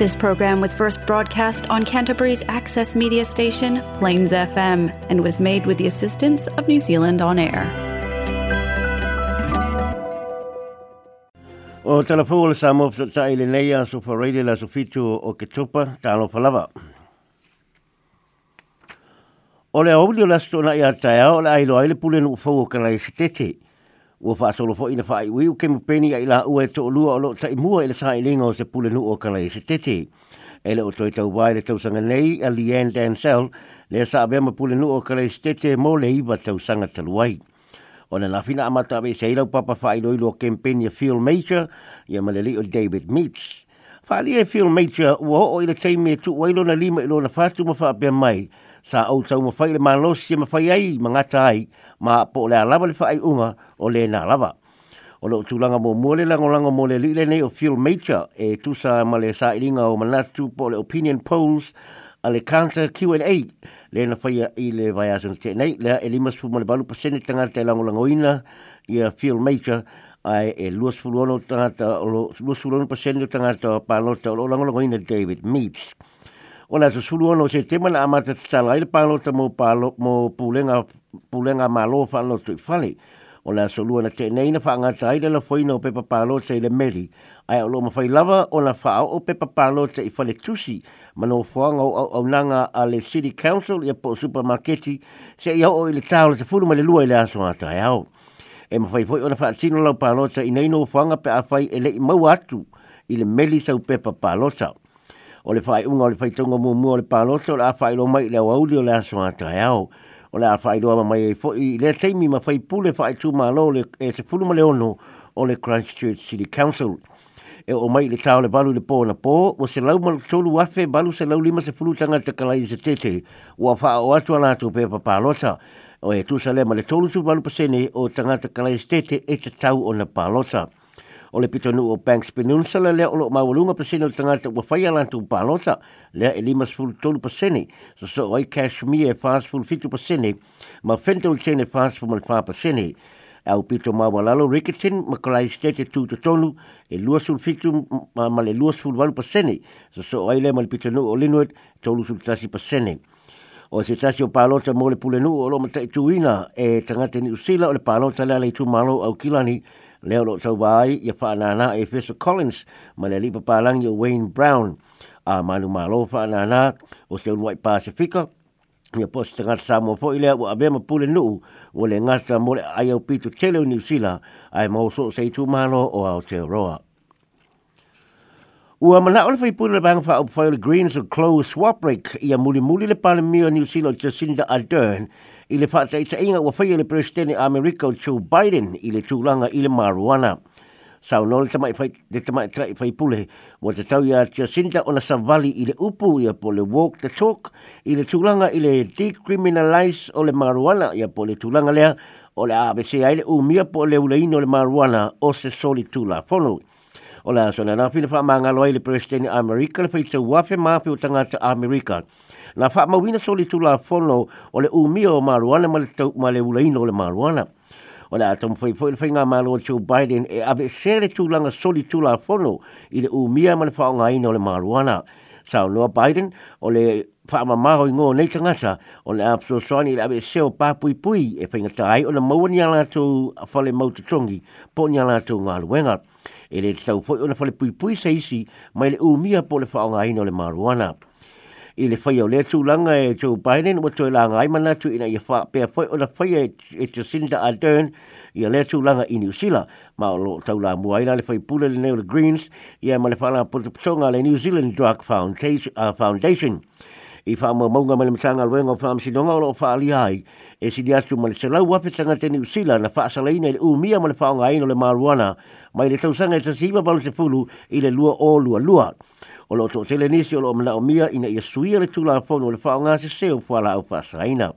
This program was first broadcast on Canterbury's access media station, Plains FM, and was made with the assistance of New Zealand On Air. O telefou le sa mo fta ile nei a so fa la sofitu o ke tupa ta falava. O le audio la stona ia taia o le ailo ai le pule no fo o ka sitete. ua fa solo fo ina fa i wiu ke mpeni ai la ua e to lua lo tai mua ile e tai linga o se pule nu o kala i se tete ele o toi tau wai le tau sanga nei a Leanne Dansel le sa abe ma pule nu o kala i se tete mo le iwa tau sanga taluai o na lafina amata ave se ilau papa fa i loilo o ke mpeni a Phil Major i a malele o David Meats fa li e Phil Major ua ho o ile teimi e tu wailo na lima ilo na fatu ma fa abe mai sa au tau ma fai le malosi e ma fai ai ma ngata ai ma po le alaba le fai unga o le na alaba. O lo tūlanga mō mō le lango lango mō le nei o Phil Major e tūsa ma le sa iringa o manatu po le opinion polls a le counter Q&A le na fai i le vai asunga te nei lea e limas fuma le balu pasene tanga te lango lango ina i a Phil Major ai e luas fulono tangata o lo luas fulono pasene tangata o palota o lo lango lango ina David Meads o la so sulu ono se tema na amata tala ile palo te mo palo mo pulenga pulenga malo fa lo tu fali o la so luona te neina fa nga tai le foino pe pa palo te le meli ai o lo mo fai lava o la fa o pe pa palo te i fali tusi ma no fo nga o nanga a le city council ia po supermarketi se ia o ile tau se fulu ma le lua ile aso ata ia o e ma fai foi ona fa tino lo palo te i neina o fanga pe a fai ele i mau atu ile meli sa u pe pa palo o le fai unga o le fai tonga mua mua o le pānoto, le a fai lo mai le au au le aso atai au, o le a fai loa mai e fo'i, le teimi ma fai pule fai tū mā lo le e se fuluma le ono o le Christchurch City Council. E o mai le tau le balu le pō na pō, o se lau malu tolu wafe, balu se lau lima se fulu tanga te kalai se tete, o a fai o atu ala atu pepa pālota, o e tūsa le ma le tolu tū balu pasene o tanga te kalai se tete e te tau o na pālota. Pālota o le pitonu o Banks Peninsula lea olo mau lunga pasene o tangata ua whai ala tu palota lea e limas full tolu pasene so so oi Kashmir e fast full fitu pasene ma fentol tene fast full malfa pasene au pito mau alalo Rickerton ma kalai stete tu to tonu e, e luasul fitu ma ma le luasul walu pasene so so oi lea ma le pitonu o Linwood tolu sul tasi pasene o se tasi o palota mo le pulenu o lo matai tuina e tangata e ni usila o le palota lea le tu malo au kilani leo lo tau wai ia whaanana e Fisher Collins ma le lipa pālangi o Wayne Brown a manu malo nana o se unwai Pasifika ia posi ta ngata Samoa fo i lea ua abema pule nuu o le ngata mole ai au pito teleo ni usila ai mao so se tu malo o Aotearoa. Ua mana ole fai pule le banga wha au pwai le Greens o Chloe Swaprick ia muli muli le pale ni New Zealand Jacinda Ardern i le whaataitainga o whaia le President America Joe Biden i le tūlanga i le maruana. Sao nō le tamai whai, le tamai trai whai pule, wa te tau ia Jacinda o na Savali i le upu ia po le walk the talk, i le tūlanga i le decriminalise o le maruana ia po le tūlanga lea, o le ABC ai le umia po le uleino le maruana o se soli tūla whonu. O le asona nā whina wha mā ngaloi le President Amerika le whai te wafe mafe o tangata Amerika na fa ma wina soli tu la fono o le umio ma ma le tau ma le ulaino le ma ruana o le atom foi foi foi nga malo Joe Biden e ave sere tu la soli tu la fono i le umia ma le fa nga ino le maruana ruana sa no Biden o le fa ma ma ho ngo nei tanga sa o le apso soni le ave seo pa pui pui e fa nga tai o le mo ni ala tu fa le mo tu tongi po ni ala tu nga luenga e tau foi ona le fa le pui pui sa isi mai le umia po le fa nga ino le maruana i le whaia o le tūlanga e Joe Biden o tō la ngai manatu ina i wha pēr whai o la whaia e Jacinda e Ardern i a le tūlanga i New Zealand. Ma o lo tau la muaina le whai pūle le neu le Greens i a ma le whanga putapatonga le New Zealand Drug Foundation. Uh, I wha mo maunga ma le mtanga lwe ngau wha msidonga o lo wha aliai e si di atu ma le selau wafetanga te New Zealand na wha asaleina i le umia ma le whaonga aino le maruana mai le tausanga e tasi iwa balu te fulu i le lua o lua lua o lo tō tele nisi o lo mana o mia ina ia suia le tūla fono o le whao ngā se se o whala au whasaina.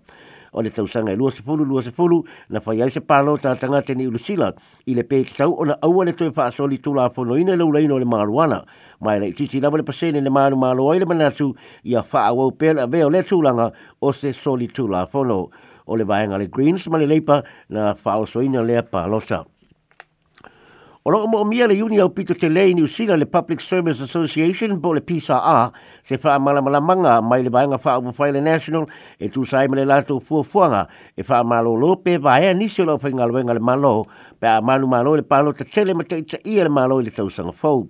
O le tau sanga e lua se fulu, lua se fulu, na whai ai se pālo tā tanga teni ulu sila, i le pē tau o na aua le toi wha asoli tūla fono ina le uleino le maruana, mai le titi lawa le pasene le manu malo ai le manatu i a wha awau pēl a veo le tūlanga o se soli tūla fono. O le vaenga le Greens ma le leipa na wha soina lea pālota. O mo mia le uni au pito te lei New Zealand le Public Service Association bo le PISA A se wha mala mala manga mai le vaenga wha au le National e tu sai le lato fuafuanga e wha malo lo pe vaea nisi o lo fai ngalwenga le malo pe a manu malo le palo te tele ma teita ia le malo le tausanga fau.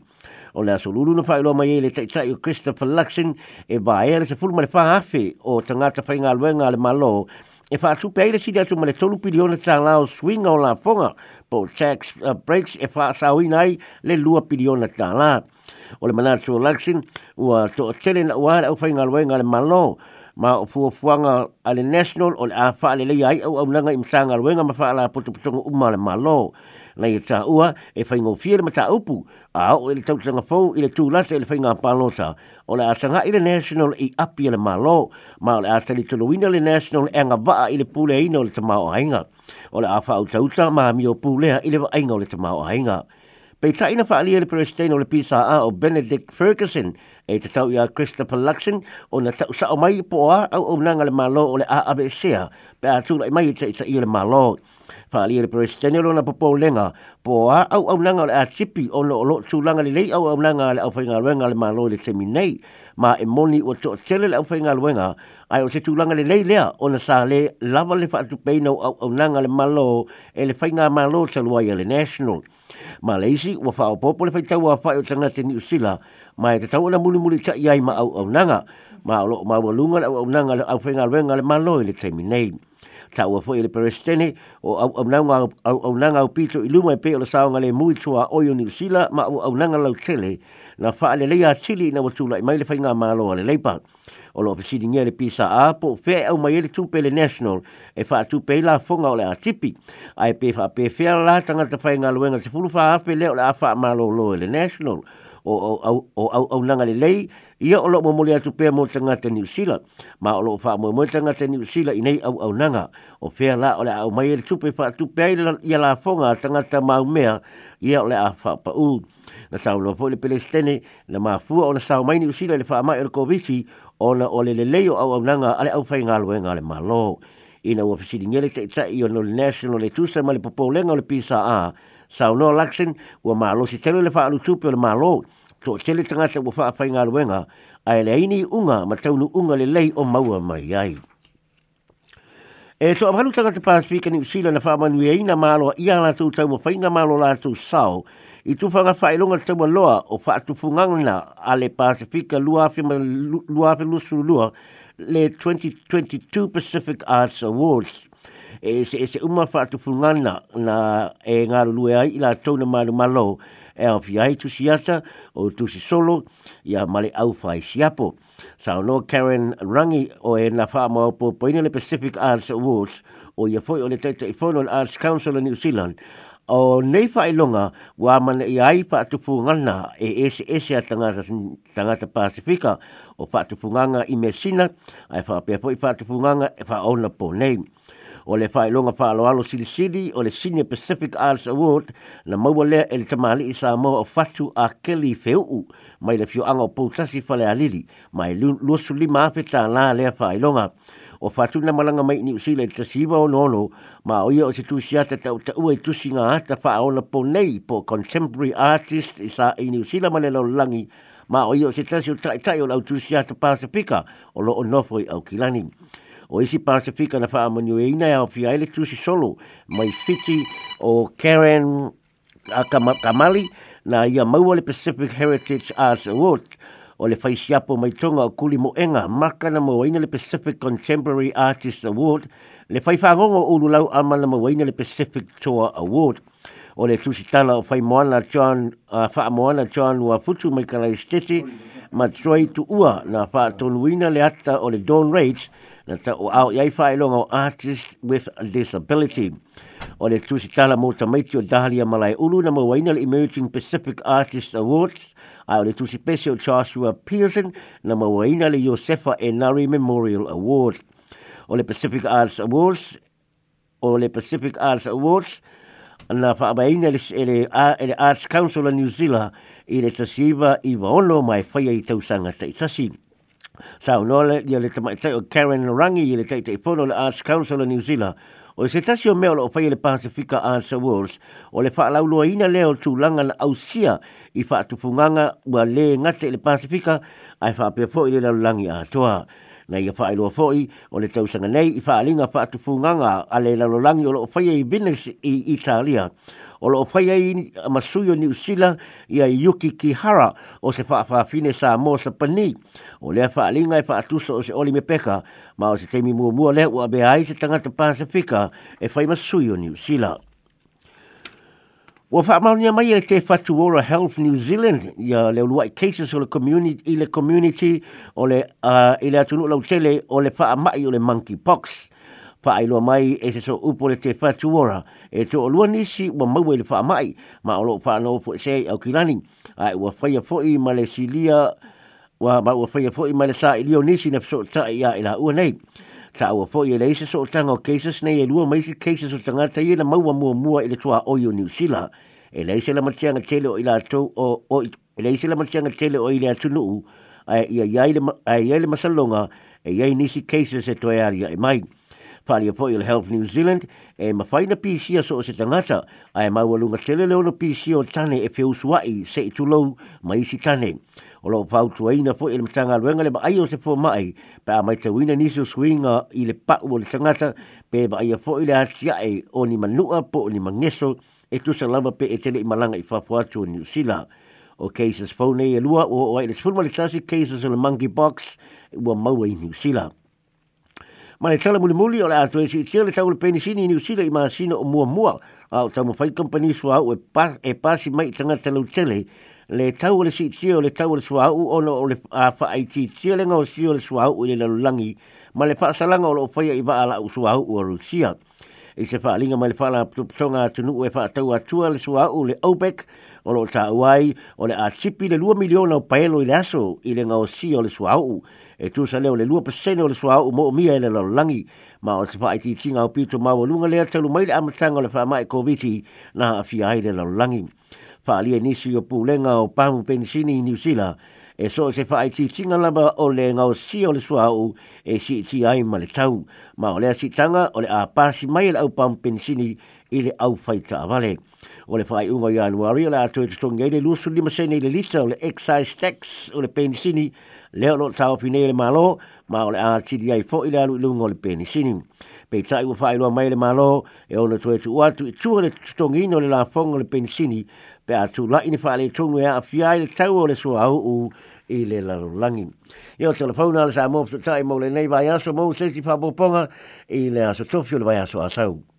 O le aso lulu na whaelo mai e le teita i o Christopher Luxin e vaea le se fulma le wha o tangata fai ngalwenga le malo e wha atupe aile sida atu ma le tolu piliona tanga o swinga o la fonga transport tax uh, breaks e whaasawi nei le lua piliona tā la. O le manatu o Luxin, ua to o tele na uara au whainga luenga le malo, ma o fuafuanga a le national o le awha le leia ai au au nanga imsanga luenga ma whaala potoputonga umma le malo. Malo na i tā ua e, e whaingo fie le mata upu a o ele tau tanga fau i le tū lata i le whainga pālota o le atanga i le national i api le malo ma o le atali tonuina le national e anga vaa i le pūle ina o le tamā o hainga o le awha au tauta ma mi o pūlea i le vaa o le tamā o hainga Pei tae na whaalia le Palestine o le pisa a o Benedict Ferguson e te tau i a Christopher Luxon o na tau sa o mai po a au au nanga le malo o le a abe sea pe a tūla i mai i te i le malo fa ali le presidente lo na popo lenga po a au au langa le atipi o lo lo tu langa le au au langa le au fainga lenga le malo le terminate ma e moni o to tele le au fainga lenga ai o se tu langa le lei lea o na sa le lava le fa tu peina au au langa le malo e fainga malo te lo ai le national Malaysi wa fa o popo le fa tau fa o tanga te ni usila ma e te tau na muli muli tai ai ma au au langa ma lo ma wa au au langa le au fainga lenga le malo le terminate ta a fwoi le perestene o au nanga au pito i luma e pe o le saonga le mui tua oio ni usila ma au, au nanga lau tele na faa le leia tili na watu la i maile fai ngā malo ale le leipa. O lo ofisidi nye le pisa a po fea au mai e ele tupe e le national e fa faa pe la fonga o le atipi. Ai pe fa pe fea la te fainga ngā luenga te fulu faa afe le o le a faa malo lo le national o o o o nanga le lei ia o lo mo mole atu pe mo tanga te New Zealand ma o lo fa mo mo tanga te New Zealand inei au au nanga o fea la o le au mai e le tupe fa tupe ai le ia la fonga tanga ta mau mea ia o le a fa pa u na tau lo fo le pelestene na ma fu o na sa mai New Zealand le fa mai le covid o na o le le lei o au au nanga ale au fa inga loenga le malo ina ua fisidi ngele te itai o no le national le tusa ma le popo lenga o le pisa a sau no o wa malo si tele le fa lu tupe le malo to tele tanga te wa fa fa inga luenga ai le ini unga ma tau nu unga le lei o maua mai ai e to avalu tanga te pasifika ni usila na fa manu e ina malo ia la tu tau fa inga malo la tu sau i tu fanga fa ilonga te wa loa o fa tu fungang na ale pasifika luafi ma luafi lusulua le 2022 Pacific Arts Awards e se e se uma fa tu fungana na e nga lu ai la tou na malu malo e o fi tu siata o tu si solo ya male au fai siapo sa no Karen Rangi o e na fa mo po po le Pacific Arts Awards o ye foi o le tete i fono Arts Council of New Zealand o nei fa ilonga wa man i ai fa tu fungana e e se e se tangata tangata Pacifica o fa tu funganga i mesina ai fa pe fo i fa tu funganga e fa ona po nei o le whaelonga whaaloalo sili sili o le Senior Pacific Arts Award na maua lea e le tamali i Samoa o Fatu a Kelly Feu'u mai le fioanga o Poutasi Whalea Lili mai luosu lima afe tā nā lea whaelonga. O Fatu na malanga mai ni usila i tasiwa o nono ma o ia o se tusi ata tau ta ua i tusi ngā ata whaaona po nei po Contemporary Artist i sa i ni usila ma le laulangi ma o ia o se tasi o taitai o lau tusi ata pasipika o lo o nofoi au kilani o isi Pasifika na wha amanyu e ina e au fia ele tusi solo mai Fiti o Karen a Kamali na ia maua le Pacific Heritage Arts Award o le whaisiapo mai tonga o kuli moenga maka na mawaina le Pacific Contemporary Artists Award le whaifangongo o lulau ama na mawaina le Pacific Tour Award o le tusi tusitana o whaimoana John, uh, wha John Wafutu mai kala esteti ma tsoi tu ua na fa tonuina le ata o le Don Rates na ta o au iai fa ilonga o Artist with Disability. O le tusi tala mo ta maiti o Dahlia Malai Ulu na mawaina le Emerging Pacific Artists Awards a o le tusi pese o Joshua Pearson na mawaina le Yosefa Enari Memorial Award. O le Pacific Arts Awards o le Pacific Arts Awards na whaabaina le, e le, e le Arts Council of New Zealand i le tasiva i waono mai whaia i tausanga teitasi. Sa o nole, i le tamaitai o Karen Rangi i le teitai pono le Arts Council of New Zealand o se tasi o meo o whaia le Pacifica Arts Awards o le whaalaulua ina leo tūlanga na ausia i whaatupunganga ua le ngate le Pacifica ai whaapia po i le lalulangi a toa na ia fa ilo foi o le tau sanga nei i fa linga fa tu funganga ale la lo langi o lo fa ye business i Italia o lo fa ye masuyo ni usila ia yuki kihara o se fa fa fine sa mo sa pani o le fa linga fa e tu so se oli me peka ma o se temi mu mu le o be ai se tanga te pasifika e fa masuyo ni usila Wa fa maunia mai e te fatu ora Health New Zealand i a leo luai cases o le community, i le community o le uh, i le atunu lau tele o le fa mai o le monkeypox. Fa ailoa mai e se so upo le te fatu ora e to o lua nisi wa mau e le fa mai ma o loo fa anō fo e sei au kilani. A e wa faya fo i ma le silia wa ma ua faya fo i ma le sa i lio nisi na fso ta i a ila ua nei. Wa ta e o fo ye leise so tanga o cases nei e lua maisi cases o tanga ta ye na maua mua mua ele tua o yo New Zealand. E leise la matianga tele o ila to o o e leise la matianga tele o ile atunu u a ia ia ile masalonga e ia inisi cases e toi aria e mai. Whaari a Foil Health New Zealand e mawhaina PC a so o se tangata a e maua lunga tele leono PC o tane e whiusuai se i tulou mai si tane. Tane o lo fa tu ina fo il tanga luenga le ba ai o se fo mai pa mai te wina ni so swinga i le pa o le tanga ta pe ba ai fo ile atia e o ni manua po o ni mangeso e tu se lava pe e tele i malanga i fa fo ni usila o cases fo nei e lua o ai le fulma le tasi cases o le monkey box o mau i ni usila ma le tala muli muli o le atoe si tia le tau le penisini ni usira i maasina o mua mua a o tamu fai kampani sua au e, e pasi mai i tangata lau tele le tau le si tia o le tau le sua au o no o le afa ai ti tia le ngau si o le sua au i le lalulangi ma le whaasalanga o lo faya i wa ala u sua au o rusia i se whaalinga mai le whaala tupitonga tunu e whaatau atua le sua au le OPEC o lo ta uai o le a tipi le lua miliona o paelo i le aso i le ngau si o le sua au e tu sa leo le lua pasene o le swa au mo mia e le lalangi ma o se fai ti o pito ma o lunga lea talu maile amatanga le wha mai koviti na a fia ai le lalangi. Wha alia nisi o pūlenga o pāmu pensini i New Zealand e so se fai ti tinga laba o le ngau si o le swa au e si ti ai ma le tau ma o si tanga o le a pasi mai le au pāmu pensini ile au faita vale. O le whai uwa i anuari, o le atu e tutong e le lusu lima sene i le lita o le excise tax o le penisini, le lo tau finele malo, ma ole le atidi ai fo i le alu ilunga o le penisini. Pei tai ua whai lua mai le malo, e ole to e tu to i tua le tutong ino le lafong o le penisini, pe atu la ini wha le tungu e a fiai le tau o le au u i le langi e o telefona le sa mōpto tai mō le nei vai aso mō sesi ponga e le aso to fio le vai aso asau.